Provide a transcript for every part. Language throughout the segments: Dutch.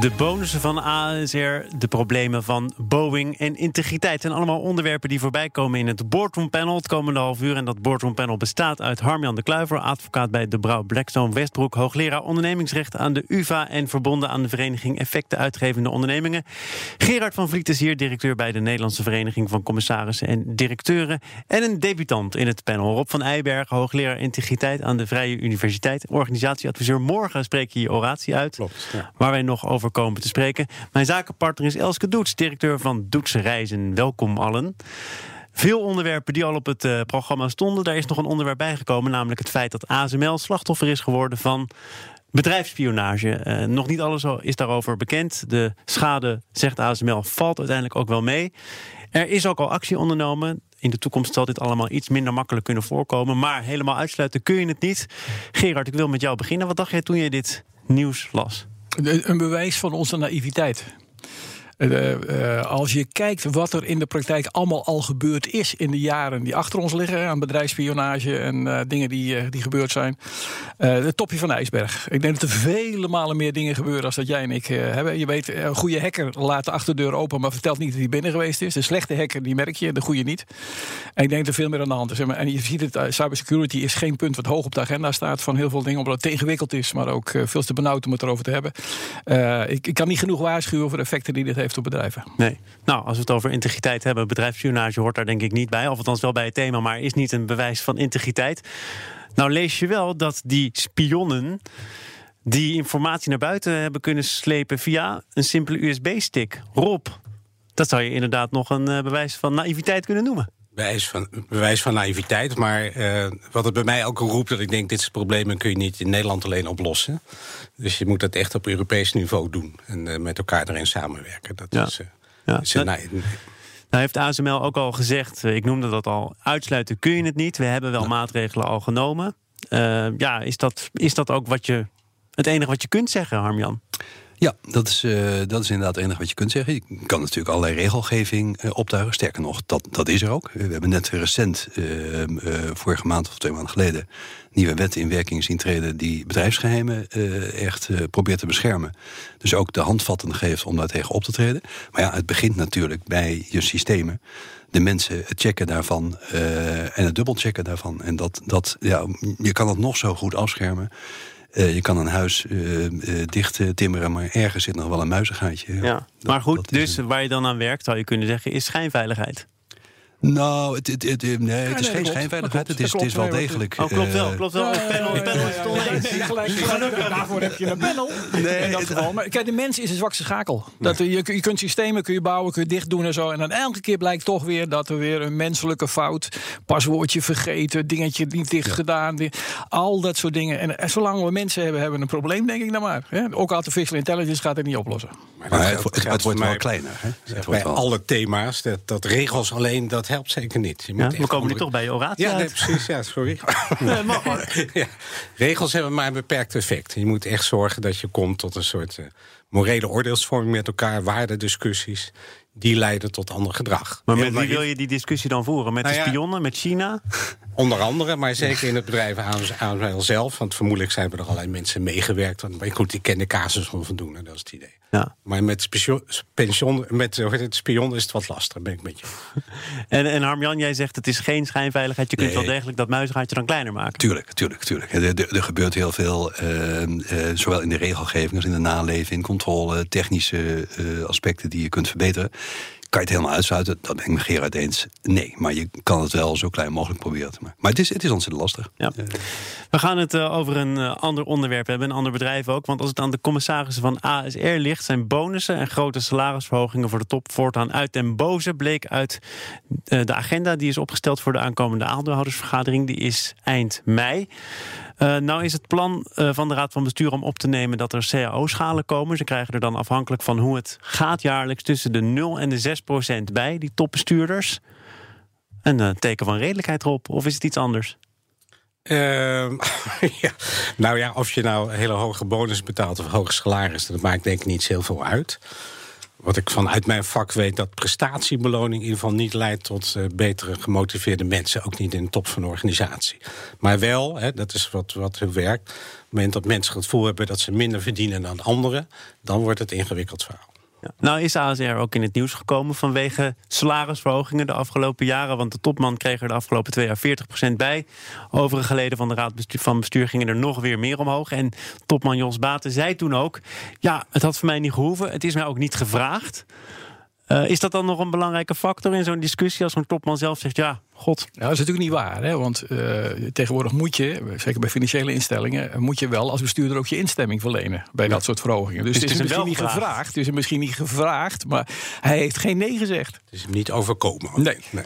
De bonussen van ASR, de problemen van Boeing en integriteit zijn allemaal onderwerpen die voorbij komen in het Boardroom Panel het komende half uur. En dat Boardroom Panel bestaat uit Harmjan de Kluiver, advocaat bij De Brouw Blackstone Westbroek, hoogleraar ondernemingsrecht aan de UVA en verbonden aan de Vereniging Effecten Uitgevende Ondernemingen. Gerard van Vliet is hier, directeur bij de Nederlandse Vereniging van Commissarissen en Directeuren. En een debutant in het panel, Rob van Eijbergen, hoogleraar integriteit aan de Vrije Universiteit, organisatieadviseur. Morgen spreek je je oratie uit, Klopt, ja. waar wij nog over komen te spreken. Mijn zakenpartner is Elske Doets, directeur van Doets Reizen. Welkom allen. Veel onderwerpen die al op het uh, programma stonden. Daar is nog een onderwerp bijgekomen, namelijk het feit dat ASML slachtoffer is geworden van bedrijfsspionage. Uh, nog niet alles is daarover bekend. De schade, zegt ASML, valt uiteindelijk ook wel mee. Er is ook al actie ondernomen. In de toekomst zal dit allemaal iets minder makkelijk kunnen voorkomen. Maar helemaal uitsluiten kun je het niet. Gerard, ik wil met jou beginnen. Wat dacht jij toen je dit nieuws las? Een bewijs van onze naïviteit. Uh, uh, als je kijkt wat er in de praktijk allemaal al gebeurd is in de jaren die achter ons liggen, aan bedrijfsspionage en dingen die, die gebeurd zijn, het topje van de ijsberg. Ik denk dat er vele malen meer dingen gebeuren als dat jij en ik hebben. Je weet, een goede hacker laat de achterdeur open, maar vertelt niet dat hij binnen geweest is. De slechte hacker, die merk je, de goede niet. En ik denk dat er veel meer aan de hand is. En je ziet het, cybersecurity is geen punt wat hoog op de agenda staat van heel veel dingen, omdat het tegenwikkeld is, maar ook veel te benauwd om het erover te hebben. Ik, ik, kan niet genoeg waarschuwen voor de effecten die dit heeft op bedrijven. Nee. Nou, als we het over integriteit hebben, bedrijfsspionage hoort daar denk ik niet bij. Of althans wel bij het thema, maar is niet een bewijs van integriteit. Nou lees je wel dat die spionnen die informatie naar buiten hebben kunnen slepen via een simpele USB-stick. Rob, dat zou je inderdaad nog een uh, bewijs van naïviteit kunnen noemen. Bewijs van, bewijs van naïviteit, maar uh, wat het bij mij ook roept... dat ik denk, dit problemen kun je niet in Nederland alleen oplossen. Dus je moet dat echt op Europees niveau doen. En uh, met elkaar erin samenwerken. Dat ja. is, uh, ja. is een, nou, nou heeft ASML ook al gezegd, ik noemde dat al... uitsluiten kun je het niet. We hebben wel ja. maatregelen al genomen. ja, is dat, is dat ook wat je, het enige wat je kunt zeggen, Harmjan? Ja, dat is, uh, dat is inderdaad het enige wat je kunt zeggen. Je kan natuurlijk allerlei regelgeving uh, optuigen. Sterker nog, dat, dat is er ook. We hebben net recent, uh, vorige maand of twee maanden geleden... nieuwe wetten in werking zien treden... die bedrijfsgeheimen echt probeert te beschermen. Dus ook de handvatten geeft om daar tegen op te treden. Maar ja, het begint natuurlijk bij je systemen de mensen het checken daarvan en het dubbelchecken daarvan. En dat, dat, ja, je kan het nog zo goed afschermen. Uh, je kan een huis uh, dicht timmeren, maar ergens zit nog wel een muizengaatje. Ja. Dat, maar goed, dus waar je dan aan werkt, zou je kunnen zeggen, is schijnveiligheid. Nou, het, het, het, nee, het is ja, nee, geen schijnveiligheid. Het is, het is wel degelijk. Oh, klopt wel. Klopt wel. Het panel, het panel is het oneens. Gelukkig, daarvoor heb je een panel. Nee, in dat geval. Maar kijk, de mens is een zwakste schakel. Dat, je, je kunt systemen kun je bouwen, kun je dicht doen en zo. En dan elke keer blijkt toch weer dat er weer een menselijke fout... paswoordje vergeten, dingetje niet dicht ja. gedaan. Al dat soort dingen. En, en zolang we mensen hebben, hebben we een probleem, denk ik dan maar. Hè? Ook artificial intelligence gaat het niet oplossen. Maar, maar het, het, het wordt wel kleiner. Hè? Het bij wel. alle thema's, dat, dat regels alleen... dat helpt zeker niet. Je ja, we komen andere... nu toch bij je oratie Ja, nee, precies. Ja, sorry. nee, mag maar. ja. Regels hebben maar een beperkt effect. Je moet echt zorgen dat je komt tot een soort uh, morele oordeelsvorming met elkaar, waardediscussies. Die leiden tot ander gedrag. Maar met wie wil je die discussie dan voeren? Met nou de spionnen, ja, met China? Onder andere, maar zeker in het bedrijf ASML zelf. Want vermoedelijk zijn er allerlei mensen meegewerkt. Want goed, die kennen de casus onvoldoende, dat is het idee. Ja. Maar met, pension, met het spion is het wat lastiger, ben ik met je. en, en Harmjan, jij zegt het is geen schijnveiligheid. Je kunt nee. wel degelijk dat muizengaatje dan kleiner maken. Tuurlijk, tuurlijk, tuurlijk. Er, er, er gebeurt heel veel, uh, uh, zowel in de regelgeving als in de naleving, controle, technische uh, aspecten die je kunt verbeteren. Kan je het helemaal uitsluiten? Dat ben ik met Gerard eens. Nee, maar je kan het wel zo klein mogelijk proberen te maken. Maar het is, het is ontzettend lastig. Ja. We gaan het uh, over een uh, ander onderwerp hebben, een ander bedrijf ook. Want als het aan de commissarissen van ASR ligt... zijn bonussen en grote salarisverhogingen voor de top voortaan uit den boze... bleek uit uh, de agenda die is opgesteld voor de aankomende aandeelhoudersvergadering. Die is eind mei. Uh, nou is het plan uh, van de Raad van Bestuur om op te nemen dat er cao-schalen komen. Ze krijgen er dan afhankelijk van hoe het gaat jaarlijks tussen de 0 en de 6 procent bij, die topbestuurders. Een uh, teken van redelijkheid erop, of is het iets anders? Ehm, ja. Nou ja, of je nou hele hoge bonus betaalt of hoge salaris, dat maakt denk ik niet heel veel uit. Wat ik vanuit mijn vak weet, dat prestatiebeloning in ieder geval niet leidt tot uh, betere gemotiveerde mensen. Ook niet in de top van een organisatie. Maar wel, hè, dat is wat, wat werkt. Op het moment dat mensen het gevoel hebben dat ze minder verdienen dan anderen, dan wordt het ingewikkeld verhaal. Nou is ASR ook in het nieuws gekomen vanwege salarisverhogingen de afgelopen jaren. Want de topman kreeg er de afgelopen twee jaar 40% bij. Overige leden van de raad van bestuur gingen er nog weer meer omhoog. En topman Jos Baten zei toen ook... ja, het had voor mij niet gehoeven, het is mij ook niet gevraagd. Uh, is dat dan nog een belangrijke factor in zo'n discussie als zo'n topman zelf zegt: ja, god? Nou, dat is natuurlijk niet waar. Hè? Want uh, tegenwoordig moet je, zeker bij financiële instellingen, moet je wel als bestuurder ook je instemming verlenen bij dat soort verhogingen. Dus, dus het is, misschien niet gevraagd. gevraagd. Het is hem misschien niet gevraagd, maar hij heeft geen nee gezegd. Het is hem niet overkomen. Nee. nee.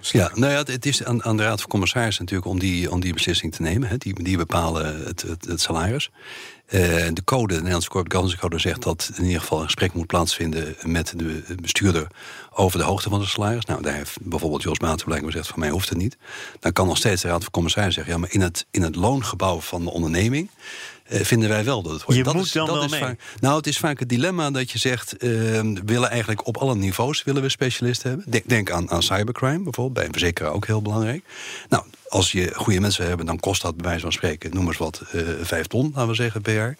Ja, nou ja, het is aan, aan, de Raad van Commissarissen natuurlijk om die, om die beslissing te nemen. Hè. Die, die bepalen het, het, het salaris. Uh, de code, de Nederlandse Corporate Governance Code, zegt dat in ieder geval een gesprek moet plaatsvinden met de bestuurder over de hoogte van het salaris. Nou, daar heeft bijvoorbeeld Jos Maarten blijkbaar gezegd: van mij hoeft het niet. Dan kan nog steeds de Raad van Commissarissen zeggen: ja, maar in het, in het loongebouw van de onderneming uh, vinden wij wel dat het hoort. Je dat moet is, dan dat wel is mee. Vaak, nou, het is vaak het dilemma dat je zegt: uh, we willen eigenlijk op alle niveaus willen we specialisten hebben. Denk, denk aan, aan cybercrime bijvoorbeeld, bij een verzekeraar ook heel belangrijk. Nou, als je goede mensen hebt, dan kost dat bij wijze van spreken, noem eens wat, uh, vijf ton, laten we zeggen, per jaar.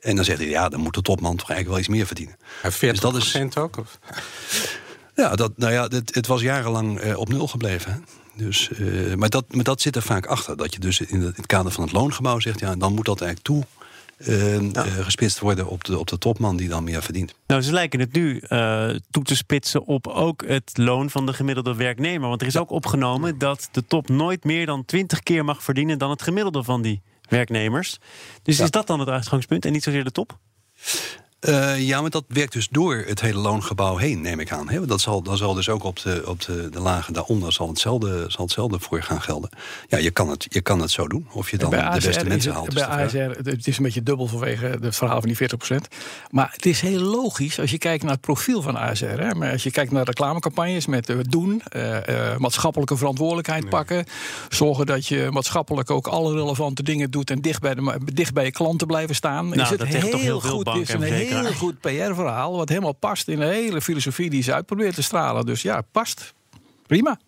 En dan zegt hij, ja, dan moet de topman toch eigenlijk wel iets meer verdienen. En 40 dus dat is, ook? Of? Ja, dat, nou ja, het, het was jarenlang uh, op nul gebleven. Hè? Dus, uh, maar, dat, maar dat zit er vaak achter. Dat je dus in het, kader van het loongebouw zegt... ja, dan moet dat eigenlijk toe uh, ja. uh, gespitst worden op de, op de topman die dan meer verdient. Nou, ze lijken het nu toe te spitsen op ook het loon van de gemiddelde werknemer. Want er is ook opgenomen dat de top nooit meer dan 20 keer mag verdienen dan het gemiddelde van die werknemers. Dus ja. is dat dan het uitgangspunt en niet zozeer de top? Uh, ja, maar dat werkt dus door het hele loongebouw heen, neem ik aan. He, dat, zal, dat zal dus ook op de, op de, de lagen daaronder zal hetzelfde, zal hetzelfde voor gaan gelden. Ja, je kan het, je kan het zo doen. Of je dan de beste mensen haalt. Bij ASR, het is een beetje dubbel vanwege het verhaal van die 40%. Maar het is heel logisch als je kijkt naar het profiel van ASR. Hè. Maar als je kijkt naar reclamecampagnes met uh, doen, uh, maatschappelijke verantwoordelijkheid nee. pakken. Zorgen dat je maatschappelijk ook alle relevante dingen doet en dicht bij, de, dicht bij je klanten blijven staan. Nou, is het dat heel toch heel goed. Veel is een heel goed PR-verhaal. Wat helemaal past in de hele filosofie die ze uit probeert te stralen. Dus ja, past. Prima.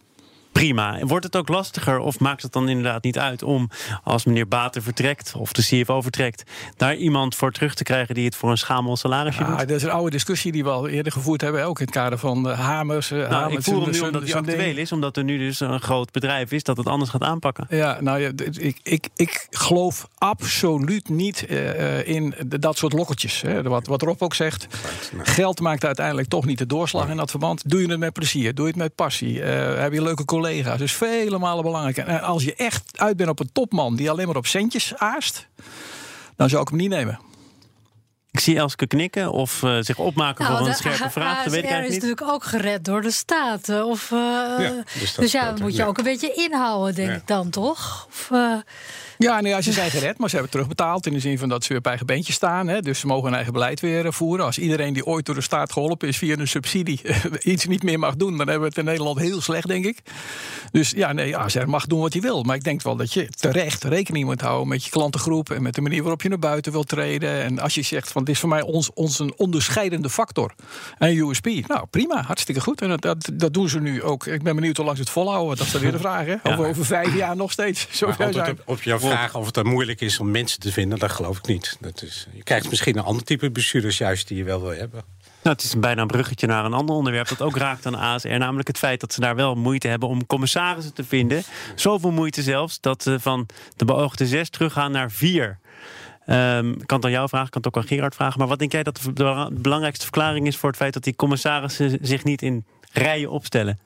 Prima. Wordt het ook lastiger of maakt het dan inderdaad niet uit om als meneer Baten vertrekt of de CFO vertrekt, daar iemand voor terug te krijgen die het voor een schamel salarisje ja, doet? Dat is een oude discussie die we al eerder gevoerd hebben, ook in het kader van uh, Hamers. Uh, nou, Hamers ik voel hem nu omdat hij actueel is, omdat er nu dus een groot bedrijf is dat het anders gaat aanpakken. Ja, nou ja, ik, ik, ik geloof absoluut niet uh, in dat soort lokkertjes. Hè. Wat, wat Rob ook zegt, geld maakt uiteindelijk toch niet de doorslag in dat verband. Doe je het met plezier, doe je het met passie, heb je leuke collega's. Dus vele malen belangrijk. En als je echt uit bent op een topman die alleen maar op centjes aast, dan zou ik hem niet nemen. Ik zie Elske knikken of uh, zich opmaken nou, voor een scherpe vraag. Dat weet ik is natuurlijk ook gered door de staat. Of, uh, ja, dus, dus ja, dan moet je ja. ook een beetje inhouden, denk ja. ik dan, toch? Of, uh, ja, nee, ze zijn gered, maar ze hebben terugbetaald. In de zin van dat ze weer op eigen beentje staan. Hè. Dus ze mogen hun eigen beleid weer voeren. Als iedereen die ooit door de staat geholpen is via een subsidie iets niet meer mag doen, dan hebben we het in Nederland heel slecht, denk ik. Dus ja, nee, ASR mag doen wat hij wil. Maar ik denk wel dat je terecht rekening moet houden met je klantengroep en met de manier waarop je naar buiten wilt treden. En als je zegt van dit is voor mij ons, ons een onderscheidende factor. En USP, nou prima, hartstikke goed. En dat, dat, dat, doen ze nu ook. Ik ben benieuwd hoe lang ze het volhouden. Dat is dan weer de vraag. Hè? Over, ja. over vijf jaar nog steeds. Zo zijn. Op, op jouw vraag of het dan moeilijk is om mensen te vinden, dat geloof ik niet. Dat is, je krijgt misschien een ander type bestuurders juist die je wel wil hebben. Nou, het is bijna een bruggetje naar een ander onderwerp dat ook raakt aan ASR. Namelijk het feit dat ze daar wel moeite hebben om commissarissen te vinden. Zoveel moeite zelfs dat ze van de beoogde zes teruggaan naar vier. Um, ik kan het aan jou vragen, ik kan het ook aan Gerard vragen. Maar wat denk jij dat de belangrijkste verklaring is voor het feit dat die commissarissen zich niet in rijen opstellen?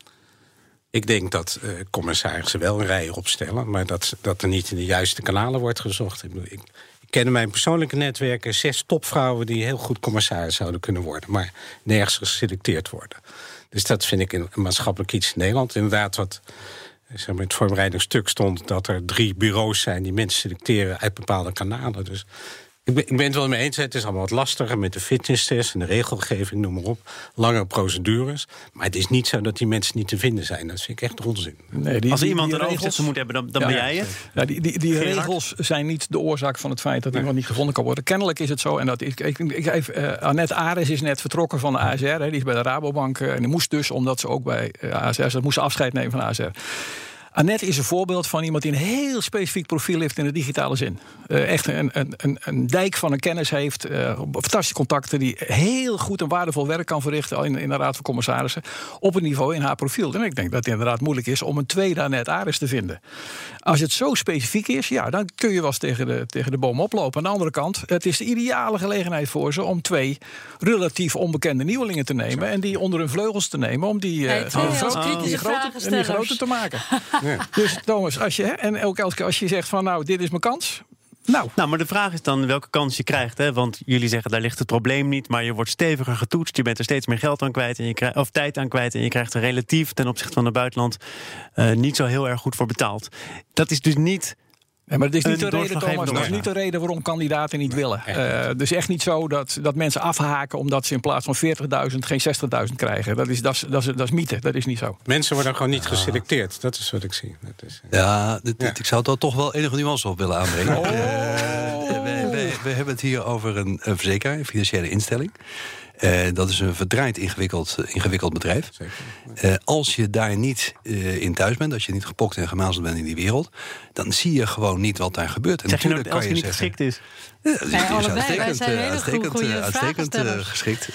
Ik denk dat uh, commissarissen wel een rij opstellen, maar dat, dat er niet in de juiste kanalen wordt gezocht. Ik, ik, ik ken in mijn persoonlijke netwerken zes topvrouwen die heel goed commissaris zouden kunnen worden, maar nergens geselecteerd worden. Dus dat vind ik een, maatschappelijk iets in Nederland. Inderdaad, wat zeg maar, in het voorbereidingsstuk stond dat er drie bureaus zijn die mensen selecteren uit bepaalde kanalen. Dus Ik ben, ik ben het wel mee eens. Het is allemaal wat lastiger met de fitnesstest en de regelgeving, noem maar op. Langere procedures. Maar het is niet zo dat die mensen niet te vinden zijn. Dat vind ik echt onzin. Nee, die, Als iemand een regels... moet hebben, dan, dan ben jij het. Ja, die die, die regels zijn niet de oorzaak van het feit dat iemand niet gevonden kan worden. Kennelijk is het zo. En dat ik, ik, ik, uh, Annette Ares is net vertrokken van de ASR. Hè, die is bij de Rabobank. Uh, en die moest dus, omdat ze ook bij uh, ASR... ze moest afscheid nemen van ASR. Annette is een voorbeeld van iemand die een heel specifiek profiel heeft in de digitale zin. Uh, echt een, een, een, dijk van een kennis heeft, uh, fantastische contacten, die heel goed en waardevol werk kan verrichten in, in de Raad van Commissarissen. Op een niveau in haar profiel. En ik denk dat het inderdaad moeilijk is om een tweede Annette Aris te vinden. Als het zo specifiek is, ja, dan kun je wel eens tegen de, tegen de boom oplopen. Aan de andere kant, het is de ideale gelegenheid voor ze om twee relatief onbekende nieuwelingen te nemen en die onder hun vleugels te nemen om die, uh, die, die, grote, die groter te maken. Dus Thomas, als je, en ook elke als je zegt van nou, dit is mijn kans. Nou. nou, maar de vraag is dan welke kans je krijgt. Hè? Want jullie zeggen daar ligt het probleem niet, maar je wordt steviger getoetst. Je bent er steeds meer geld aan kwijt en je krijgt, of tijd aan kwijt. En je krijgt er relatief ten opzichte van het buitenland uh, niet zo heel erg goed voor betaald. Dat is dus niet ja, maar het is niet de reden, Thomas, dat is niet de reden waarom kandidaten niet willen. Uh, het is echt niet zo dat, dat mensen afhaken omdat ze in plaats van 40.000 geen 60.000 krijgen. Dat is, dat, is, dat, is, dat is mythe, dat is niet zo. Mensen worden gewoon niet geselecteerd, dat is wat ik zie. Dat is, uh... ja, dit, ik zou er toch wel enige nuance op willen aanbrengen. Oh. Uh, we, hebben het hier over een, een verzekeraar, een financiële instelling. Uh, dat is een verdraaid ingewikkeld, ingewikkeld bedrijf. Uh, als je daar niet uh, in thuis bent, als je niet gepokt en gemazeld bent in die wereld, dan zie je gewoon niet wat daar gebeurt. En zeg natuurlijk je nou, kan je niet geschikt is? Ja, is, ja, uitstekend, uh, uitstekend, uh, uitstekend uh, geschikt.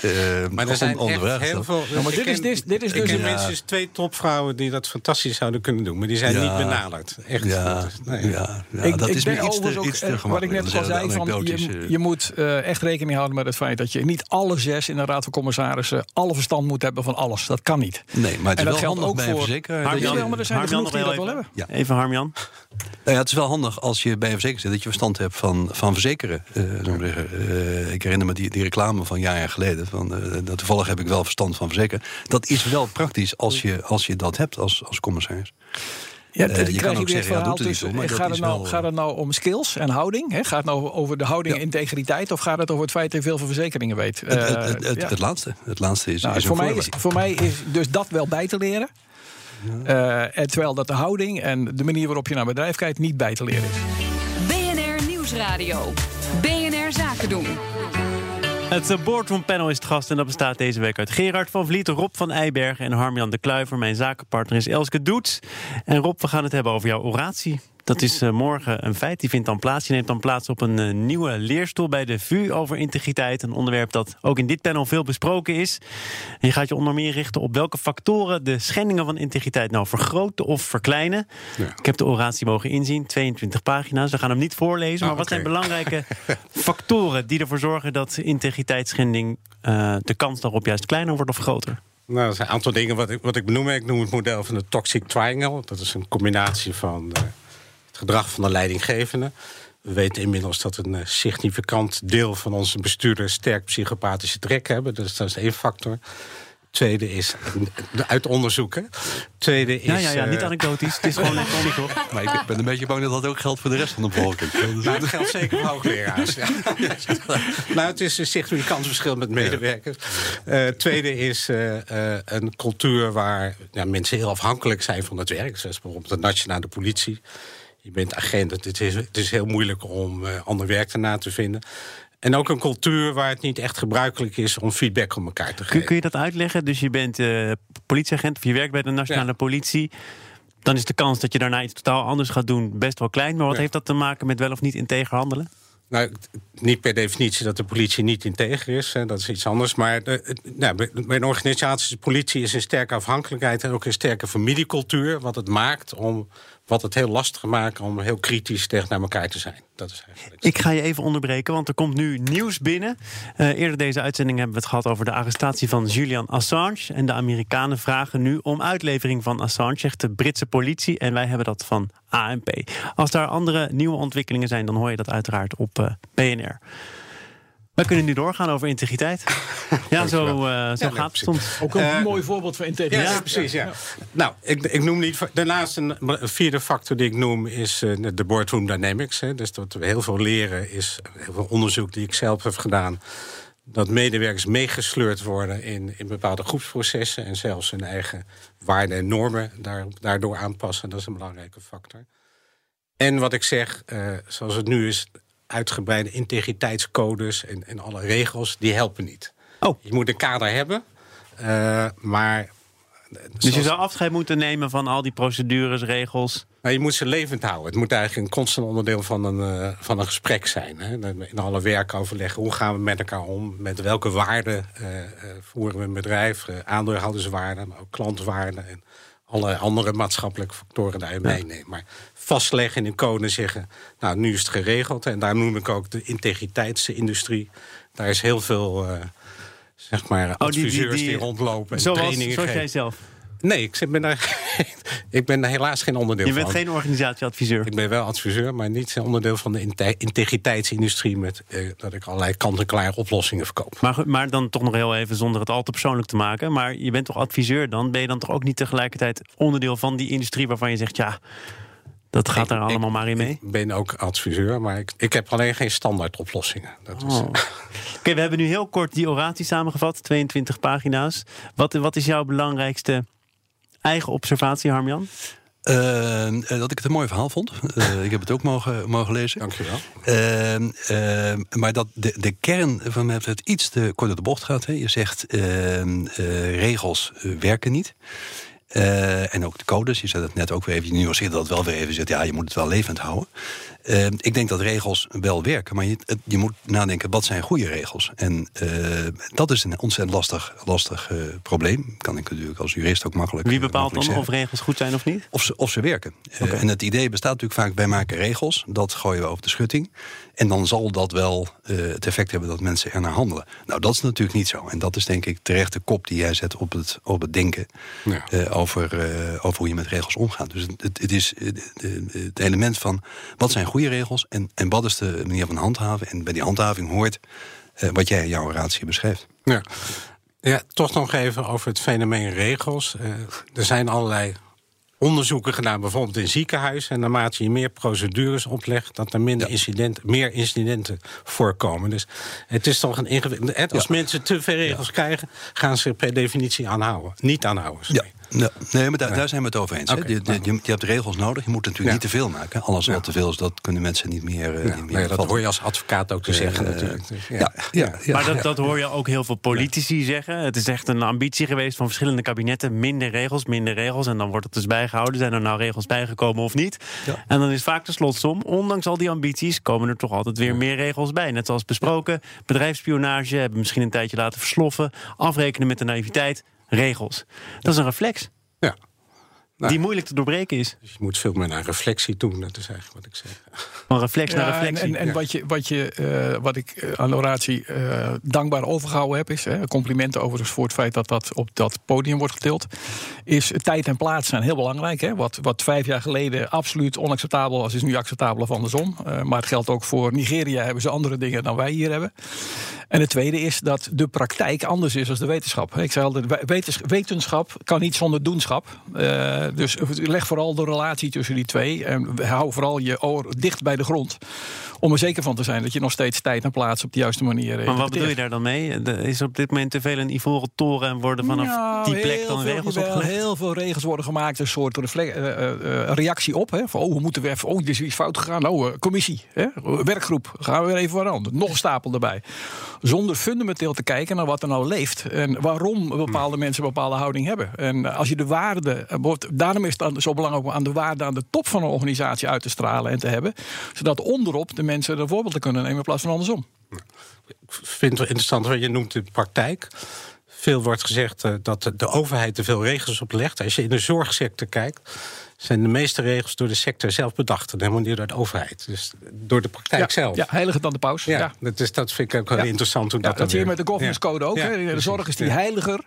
maar er zijn echt heel veel... Ja, maar dit, is, dit, dit is dus... Ik minstens twee topvrouwen die dat fantastisch zouden kunnen doen. Maar die zijn niet benaderd. Echt. Ja, nee. ja, ik, dat ik is me iets te, iets te Wat ik net al zei, van, je, je moet echt rekening houden met het feit... dat je niet alle zes in de Raad van Commissarissen... alle verstand moet hebben van alles. Dat kan niet. Nee, maar het is wel handig bij een verzekeraar. Harmjan, er zijn genoeg die dat wel hebben. Even Harmjan. Nou ja, het is wel handig als je bij een verzekering zit... dat je verstand hebt van, van verzekeren. Uh, uh, ik herinner me die, die reclame van jaren geleden. Van, uh, dat toevallig heb ik wel verstand van verzekeren. Dat is wel praktisch als je, als je dat hebt als, als commissaris. Ja, uh, je kan ook zeggen, ja, doet het niet maar gaat, het nou, wel... gaat het nou om skills en houding? Gaat het nou over de houding en integriteit? Of gaat het over het feit dat je veel van verzekeringen weet? Uh, het, het, het, ja. het, laatste. Het laatste is, nou, is voor, mij is, voor mij is dus dat wel bij te leren. Ja. Uh, terwijl dat de houding en de manier waarop je naar bedrijf kijkt niet bij te leren is. BNR Nieuwsradio. BNR Zaken doen. Het eh, Boardroom Panel is het gast en dat bestaat deze week uit Gerard van Vliet, Rob van Eibergen en Harmjan de Kluiver. Mijn zakenpartner is Elske Doets. En Rob, we gaan het hebben over jouw oratie. Dat is uh, morgen een feit. Die vindt dan plaats. Je neemt dan plaats op een uh, nieuwe leerstoel bij de VU over integriteit. Een onderwerp dat ook in dit panel veel besproken is. En je gaat je onder meer richten op welke factoren de schendingen van integriteit nou vergroten of verkleinen. Ja. Ik heb de oratie mogen inzien, 22 pagina's. We gaan hem niet voorlezen. Maar oh, wat zijn belangrijke factoren die ervoor zorgen dat integriteitsschending uh, de kans daarop juist kleiner wordt of groter? Nou, er zijn een aantal dingen wat ik, wat ik benoem. Ik noem het model van de Toxic Triangle. Dat is een combinatie van gedrag van de leidinggevende. We weten inmiddels dat een eh, significant deel van onze bestuurders sterk psychopathische trek hebben. Dus dat is één factor. Tweede is, uit onderzoeken. Tweede is... Ja, ja, ja niet eh, anekdotisch. Het is gewoon een toch? Maar ik ben een beetje bang dat dat ook geldt voor de rest van de bevolking. Nou, dat geldt zeker voor hoogleraars. Ja. nou, het is een significant verschil met medewerkers. Uh, tweede is uh, uh, een cultuur waar ja, mensen heel afhankelijk zijn van het werk. Zoals bijvoorbeeld de nationale politie je bent agent. Het is, het is heel moeilijk om uh, ander werk daarna te vinden. En ook een cultuur waar het niet echt gebruikelijk is om feedback op elkaar te geven. Kun, je dat uitleggen? Dus je bent uh, politieagent of je werkt bij de nationale politie. Dan is de kans dat je daarna iets totaal anders gaat doen best wel klein. Maar wat heeft dat te maken met wel of niet integer handelen? Nou, niet per definitie dat de politie niet integer is. Hè, dat is iets anders. Maar de, nou, bij een organisatie, de politie is een sterke afhankelijkheid... en ook een sterke familiecultuur. Wat het maakt om wat het heel lastig maakt om heel kritisch tegen naar elkaar te zijn. Dat is eigenlijk... Ik ga je even onderbreken, want er komt nu nieuws binnen. Uh, eerder deze uitzending hebben we het gehad over de arrestatie van Julian Assange. En de Amerikanen vragen nu om uitlevering van Assange, zegt de Britse politie. En wij hebben dat van ANP. Als daar andere nieuwe ontwikkelingen zijn, dan hoor je dat uiteraard op uh, eh, BNR. We kunnen nu doorgaan over integriteit. ja, zo, uh, zo gaat het soms. Ook een uh, mooi voorbeeld van integriteit. Ja, precies. Ja. Nou, ik, ik noem niet. Daarnaast een, een vierde factor die ik noem is uh, de boardroom dynamics. Hè. Dus dat we heel veel leren is heel veel onderzoek die ik zelf heb gedaan. Dat medewerkers meegesleurd worden in, in bepaalde groepsprocessen en zelfs hun eigen waarden en normen daar, daardoor aanpassen. Dat is een belangrijke factor. En wat ik zeg, zoals het nu is, uitgebreide integriteitscodes en, en alle regels, die helpen niet. Oh. Je moet een kader hebben, uh, maar... Dus je zou afscheid moeten nemen van al die procedures, regels? Nou, je moet ze levend houden. Het moet eigenlijk een constant onderdeel van een, uh, van een gesprek zijn. Hè? In alle werkoverleggen, hoe gaan we met elkaar om? Met welke waarden uh, voeren we een bedrijf? aandeelhouderswaarden, maar ook klantwaarden... en alle andere maatschappelijke factoren daarin ja. meenemen. Maar vastleggen in een code zeggen... nou, nu is het geregeld. En daar noem ik ook de integriteitsindustrie. Daar is heel veel, uh, zeg maar, oh, adviseurs die, die, die, die, rondlopen en zoals, trainingen zoals jij zelf? Nee, ik ben, daar, ik ben daar helaas geen onderdeel van. Je bent geen organisatieadviseur? Ik ben wel adviseur, maar niet onderdeel van de integriteitsindustrie... met eh, dat ik allerlei kant-en-klaar oplossingen verkoop. Maar, maar dan toch nog heel even zonder het al te persoonlijk te maken... maar je bent toch adviseur dan? Ben je dan toch ook niet tegelijkertijd onderdeel van die industrie... waarvan je zegt, ja, dat gaat er allemaal maar in mee? Ik ben ook adviseur, maar ik, ik heb alleen geen standaard oplossingen. Dat oh. Oké, we hebben nu heel kort die oratie samengevat, 22 pagina's. Wat, wat is jouw belangrijkste eigen observatie, Harmjan? Uh, dat ik het een mooi verhaal vond. Uh, ik heb het ook mogen, mogen lezen. Dankjewel. Uh, maar dat de, de kern van mij het iets te kort op de bocht gaat. Hè. Je zegt ehm, regels werken niet. Uh, en ook de codes, je zei het net ook weer even, je nuanceerde dat wel weer even, zegt ja, je moet het wel levend houden. Uh, ik denk dat regels wel werken, maar je, je moet nadenken, wat zijn goede regels? En uh, dat is een ontzettend lastig, lastig probleem. Kan ik natuurlijk als jurist ook makkelijk Wie bepaalt dan of regels goed zijn of niet? Of ze, of ze werken. Okay. en het idee bestaat natuurlijk vaak, wij maken regels, dat gooien we over de schutting. En dan zal dat wel het effect hebben dat mensen er naar handelen. Nou, dat is natuurlijk niet zo. En dat is denk ik terecht de kop die jij zet op het, op het denken. Ja over, uh, over hoe je met regels omgaat. Dus het, het is eh, het element van wat zijn goede regels en, en wat is de manier van handhaven. En bij die handhaving hoort uh, wat jij in jouw oratie beschrijft. Ja. ja, toch nog even over het fenomeen regels. Uh, er zijn allerlei onderzoeken gedaan, bijvoorbeeld in ziekenhuizen. En naarmate je meer procedures oplegt, dat er minder ja. incidenten, meer incidenten voorkomen. Dus het is toch een ingewikkeld. Als ja. mensen te veel regels ja. krijgen, gaan ze per definitie aanhouden. Niet aanhouden. Sorry. Ja. Ja, nee, maar daar, daar zijn we het over eens. Okay, je, je, je, hebt regels nodig. Je moet natuurlijk niet te veel maken. Alles wat te veel is, dat kunnen mensen niet meer. Uh, niet meer dat hoor je als advocaat ook te uh, zeggen, natuurlijk. Dus, ja. Ja, maar dat, dat hoor je ook heel veel politici zeggen. Het is echt een ambitie geweest van verschillende kabinetten. Minder regels, minder regels. En dan wordt het dus bijgehouden. Zijn er nou regels bijgekomen of niet? En dan is vaak de slotsom. Ondanks al die ambities komen er toch altijd weer meer regels bij. Net zoals besproken. Bedrijfsspionage hebben misschien een tijdje laten versloffen. Afrekenen met de naïviteit regels. Dat is een reflex. Ja. Nou, die moeilijk te doorbreken is. Dus je moet veel meer naar reflectie doen, dat is eigenlijk wat ik zeg. Van reflex ja, naar reflectie. En, en, en wat, je, wat, je, uh, wat ik uh, aan de oratie uh, dankbaar overgehouden heb, is complimenten overigens voor het feit dat dat op dat podium wordt gedeeld. Is tijd en plaats zijn heel belangrijk. Hè? Wat, wat vijf jaar geleden absoluut onacceptabel was, is nu acceptabel of andersom. maar het geldt ook voor Nigeria, hebben ze andere dingen dan wij hier hebben. En het tweede is dat de praktijk anders is dan de wetenschap. Ik zei altijd, wetenschap kan niet zonder doenschap. Dus leg vooral de relatie tussen die twee. En hou vooral je oor dicht bij de grond. Om er zeker van te zijn dat je nog steeds tijd en plaats op de juiste manier. Maar wat bedoel je daar dan mee? Is op dit moment te veel een ivoren toren en worden vanaf nou, die plek dan regels veel, opgelegd? Heel veel regels worden gemaakt, een soort uh, uh, reactie op. Hè? Van, oh, we moeten weer even, oh, er is iets fout gegaan. Nou, commissie, hè? werkgroep, gaan we weer even veranderen. Nog een stapel erbij. Zonder fundamenteel te kijken naar wat er nou leeft. En waarom bepaalde mensen een bepaalde houding hebben. En als je de waarde, daarom is het zo belangrijk om aan de waarde aan de top van een organisatie uit te stralen en te hebben. Zodat onderop de mensen een voorbeeld te kunnen nemen in plaats van andersom. Ik vind het interessant wat je noemt de praktijk. Veel wordt gezegd uh, dat de overheid te veel regels oplegt. Als je in de zorgsector kijkt, zijn de meeste regels door de sector zelf bedacht. En helemaal niet door de overheid. Dus door de praktijk zelf. Ja, heiliger dan de paus. Ja, Dus dat vind ik ook wel interessant. Hoe dat dat zie je met de governance code ook. de zorg is die heiliger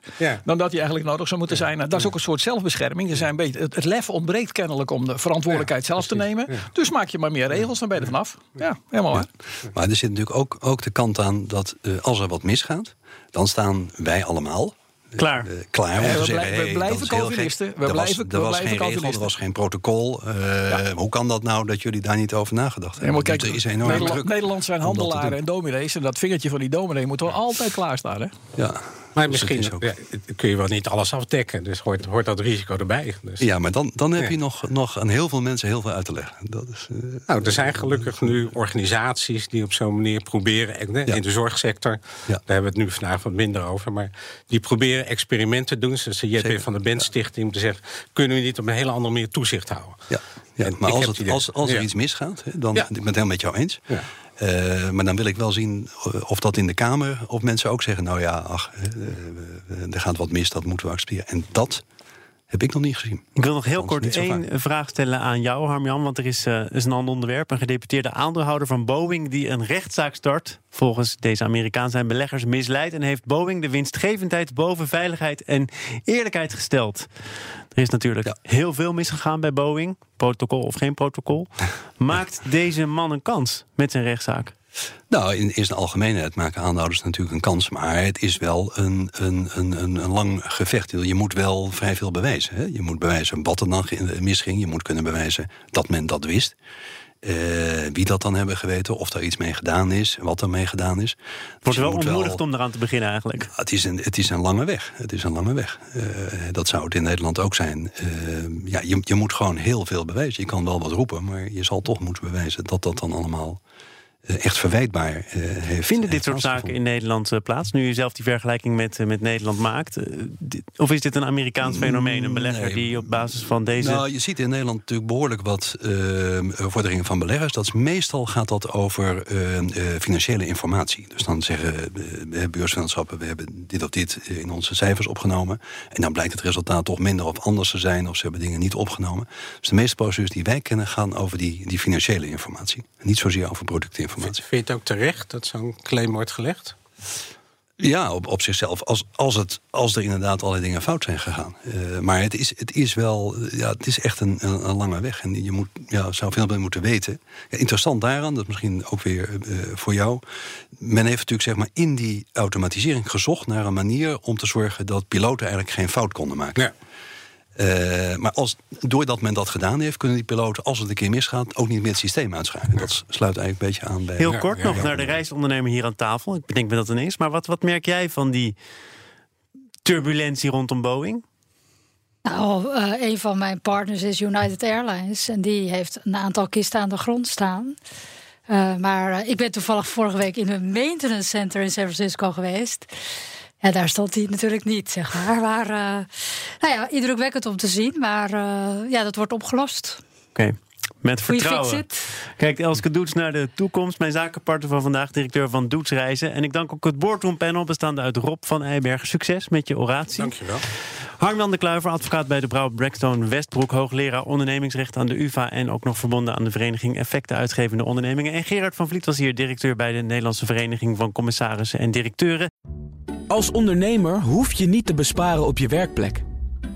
dan dat die eigenlijk nodig zou moeten zijn. Dat is ook een soort zelfbescherming. Er zijn een beetje, het, lef ontbreekt kennelijk om de verantwoordelijkheid zelf te nemen. Dus maak je maar meer regels, dan ben je er vanaf. Ja, helemaal waar. Maar er zit natuurlijk ook, ook de kant aan dat uh, als er wat misgaat... dan staan wij allemaal Klaar. Uh, klaar. we, blijven, we blijven Calvinisten. We er blijven, was, er was geen regel, er was geen protocol. Uh, Hoe kan dat nou dat jullie daar niet over nagedacht hebben? Ja, kijk, er is enorm Nederland, druk Nederland zijn handelaren en dominees. En dat vingertje van die dominee moet wel altijd klaarstaan. Hè? Ja. Maar misschien ook. Ja, kun je wel niet alles afdekken. Dus hoort, hoort dat risico erbij. Dus. Ja, maar dan, dan heb je nog, nog aan heel veel mensen heel veel uit te leggen. Dat is, uh, nou, er zijn gelukkig nu organisaties die op zo'n manier proberen... in de zorgsector, daar hebben we het nu vandaag wat minder over... maar die proberen experimenten te doen. Zoals de JP van de Bent Stichting om te zeggen... kunnen we niet op een hele andere manier toezicht houden? Ja, ja maar als, het, als, als er iets misgaat, dan ben ik het helemaal met jou eens... Uh, maar dan wil ik wel zien of dat in de Kamer... of mensen ook zeggen, nou ja, ach, uh, er gaat wat mis, dat moeten we accepteren. En dat heb ik nog niet gezien. Ik wil nog heel kort één vraag stellen aan jou, Harmjan. Want er is, uh, is een ander onderwerp. Een gedeputeerde aandeelhouder van Boeing... die een rechtszaak start. Volgens deze Amerikaan zijn beleggers misleid... en heeft Boeing de winstgevendheid boven veiligheid en eerlijkheid gesteld. Er is natuurlijk heel veel misgegaan bij Boeing. Protocol of geen protocol. Maakt deze man een kans met zijn rechtszaak? Nou, in, in zijn algemeenheid maken aanhouders natuurlijk een kans. Maar het is wel een, een, een, een, lang gevecht. Je moet wel vrij veel bewijzen. Hè? Je moet bewijzen wat er dan misging. Je moet kunnen bewijzen dat men dat wist. Uh, wie dat dan hebben geweten, of daar iets mee gedaan is, wat er mee gedaan is. Het wordt wel ontmoedigd om eraan te beginnen eigenlijk. Het is een, het is een lange weg. Het is een lange weg. Uh, dat zou het in Nederland ook zijn. Uh, ja, je, je moet gewoon heel veel bewijzen. Je kan wel wat roepen, maar je zal toch moeten bewijzen dat dat dan allemaal eh, echt verwijtbaar uh, heeft. Vinden dit soort zaken in Nederland uh, plaats? Nu je zelf die vergelijking met, met Nederland maakt. of is dit een Amerikaans mm, fenomeen? Een belegger die op basis van deze. Nou, je ziet in Nederland natuurlijk behoorlijk wat vorderingen van beleggers. Dat is, meestal gaat dat over financiële informatie. Dus dan zeggen beursvennootschappen: we hebben dit of dit in onze cijfers opgenomen. En dan blijkt het resultaat toch minder of anders te zijn. Of ze hebben dingen niet opgenomen. Dus de meeste procedures die wij kennen gaan over die, die financiële informatie. Niet zozeer over productinformatie. Vind je het ook terecht dat zo'n claim wordt gelegd? Ja, op, op zichzelf. Als, als, het, als er inderdaad allerlei dingen fout zijn gegaan. Uh, maar het is, het is wel, ja, het is echt een, een, een, lange weg. En je moet, ja, zou veel meer moeten weten. Ja, interessant daaraan, dat misschien ook weer uh, voor jou. Men heeft natuurlijk zeg maar, in die automatisering gezocht naar een manier om te zorgen dat piloten eigenlijk geen fout konden maken. Ja. Uh, maar als, doordat men dat gedaan heeft, kunnen die piloten, als het een keer misgaat, ook niet meer het systeem uitschakelen. Dat sluit eigenlijk een beetje aan bij. Heel kort nog naar de reisondernemer hier aan tafel. Ik bedenk me dat ineens. Maar wat, wat merk jij van die turbulentie rondom Boeing? Nou, uh, een van mijn partners is United Airlines. En die heeft een aantal kisten aan de grond staan. Uh, maar ik ben toevallig vorige week in een maintenance center in San Francisco geweest. Ja, daar stond hij natuurlijk niet, zeg maar. Maar uh, nou ja, indrukwekkend om te zien. Maar uh, ja, dat wordt opgelost. Oké. Met vertrouwen. Kijk, Elske Doets naar de toekomst. Mijn zakenpartner van vandaag, directeur van Doets Reizen. En ik dank ook het boardroom panel bestaande uit Rob van Eiberg. Succes met je oratie. Dankjewel. Harmjan de Kluiver, advocaat bij de Brouw Blackstone Westbroek. Hoogleraar ondernemingsrecht aan de UvA. En ook nog verbonden aan de vereniging Effecten Uitgevende Ondernemingen. En Gerard van Vliet was hier directeur bij de Nederlandse Vereniging van Commissarissen en Directeuren. Als ondernemer hoef je niet te besparen op je werkplek.